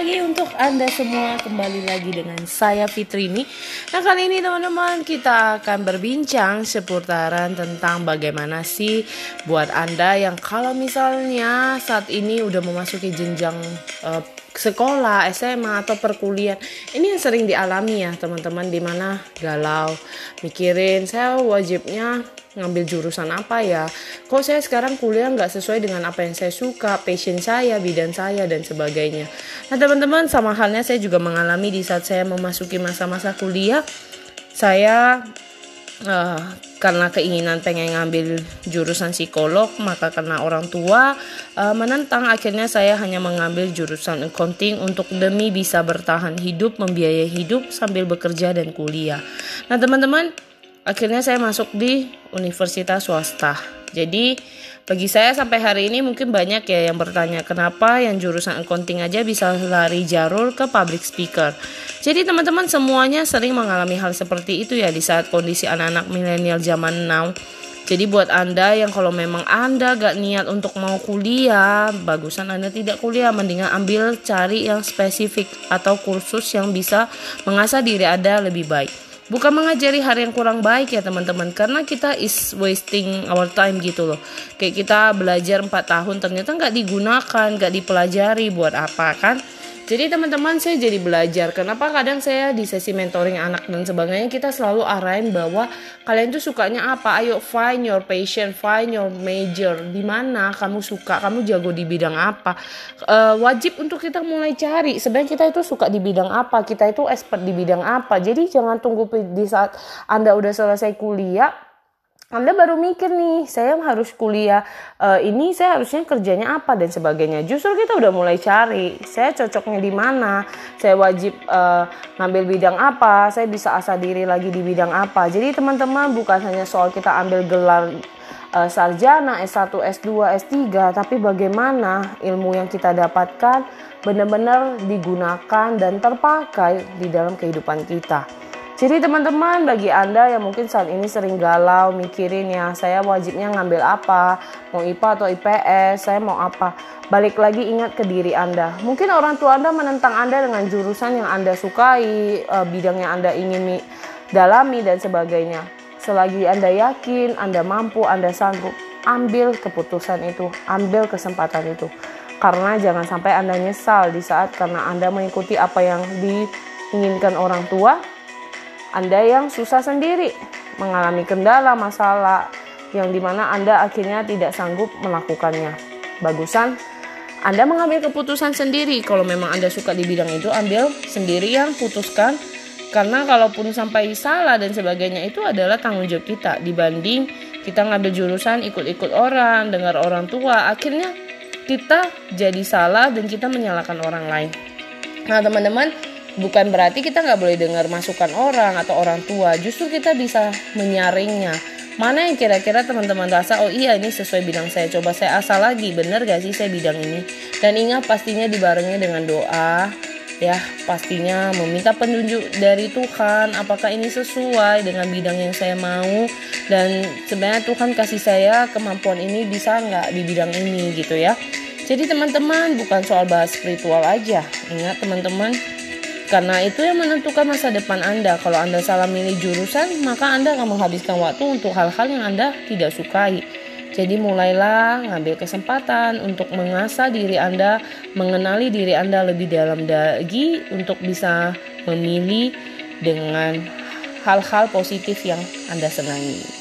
pagi untuk Anda semua Kembali lagi dengan saya Fitrini Nah kali ini teman-teman kita akan berbincang seputaran tentang bagaimana sih Buat Anda yang kalau misalnya saat ini udah memasuki jenjang uh, sekolah, SMA atau perkuliahan. Ini yang sering dialami ya teman-teman Di mana galau, mikirin saya wajibnya ngambil jurusan apa ya? Kok saya sekarang kuliah nggak sesuai dengan apa yang saya suka passion saya bidang saya dan sebagainya. Nah teman-teman sama halnya saya juga mengalami di saat saya memasuki masa-masa kuliah. Saya uh, karena keinginan pengen ngambil jurusan psikolog maka karena orang tua uh, menentang akhirnya saya hanya mengambil jurusan accounting untuk demi bisa bertahan hidup membiayai hidup sambil bekerja dan kuliah nah teman-teman akhirnya saya masuk di universitas swasta. Jadi bagi saya sampai hari ini mungkin banyak ya yang bertanya kenapa yang jurusan accounting aja bisa lari jarur ke public speaker. Jadi teman-teman semuanya sering mengalami hal seperti itu ya di saat kondisi anak-anak milenial zaman now. Jadi buat Anda yang kalau memang Anda gak niat untuk mau kuliah, bagusan Anda tidak kuliah, mendingan ambil cari yang spesifik atau kursus yang bisa mengasah diri Anda lebih baik bukan mengajari hal yang kurang baik ya teman-teman. Karena kita is wasting our time gitu loh. Kayak kita belajar 4 tahun ternyata nggak digunakan nggak dipelajari buat apa kan jadi teman-teman saya jadi belajar. Kenapa kadang saya di sesi mentoring anak dan sebagainya kita selalu arahin bahwa kalian tuh sukanya apa? Ayo find your passion find your major. Di mana kamu suka? Kamu jago di bidang apa? Uh, wajib untuk kita mulai cari. Sebenarnya kita itu suka di bidang apa? Kita itu expert di bidang apa? Jadi jangan tunggu di saat anda udah selesai kuliah anda baru mikir nih, saya harus kuliah uh, ini, saya harusnya kerjanya apa dan sebagainya. Justru kita udah mulai cari, saya cocoknya di mana, saya wajib uh, ngambil bidang apa, saya bisa asal diri lagi di bidang apa. Jadi teman-teman bukan hanya soal kita ambil gelar uh, sarjana S1, S2, S3, tapi bagaimana ilmu yang kita dapatkan benar-benar digunakan dan terpakai di dalam kehidupan kita. Jadi teman-teman bagi Anda yang mungkin saat ini sering galau mikirin ya saya wajibnya ngambil apa, mau IPA atau IPS, saya mau apa. Balik lagi ingat ke diri Anda. Mungkin orang tua Anda menentang Anda dengan jurusan yang Anda sukai, eh, bidang yang Anda ingin dalami dan sebagainya. Selagi Anda yakin, Anda mampu, Anda sanggup, ambil keputusan itu, ambil kesempatan itu. Karena jangan sampai Anda nyesal di saat karena Anda mengikuti apa yang diinginkan orang tua, anda yang susah sendiri, mengalami kendala, masalah yang di mana Anda akhirnya tidak sanggup melakukannya. Bagusan Anda mengambil keputusan sendiri. Kalau memang Anda suka di bidang itu, ambil sendiri yang putuskan. Karena kalaupun sampai salah dan sebagainya itu adalah tanggung jawab kita dibanding kita ngambil jurusan ikut-ikut orang, dengar orang tua, akhirnya kita jadi salah dan kita menyalahkan orang lain. Nah, teman-teman, bukan berarti kita nggak boleh dengar masukan orang atau orang tua. Justru kita bisa menyaringnya. Mana yang kira-kira teman-teman rasa oh iya ini sesuai bidang saya. Coba saya asal lagi. Bener gak sih saya bidang ini? Dan ingat pastinya dibarengi dengan doa ya. Pastinya meminta penunjuk dari Tuhan apakah ini sesuai dengan bidang yang saya mau? Dan sebenarnya Tuhan kasih saya kemampuan ini bisa nggak di bidang ini gitu ya. Jadi teman-teman bukan soal bahas spiritual aja. Ingat teman-teman karena itu yang menentukan masa depan Anda. Kalau Anda salah milih jurusan, maka Anda akan menghabiskan waktu untuk hal-hal yang Anda tidak sukai. Jadi mulailah ngambil kesempatan untuk mengasah diri Anda, mengenali diri Anda lebih dalam lagi untuk bisa memilih dengan hal-hal positif yang Anda senangi.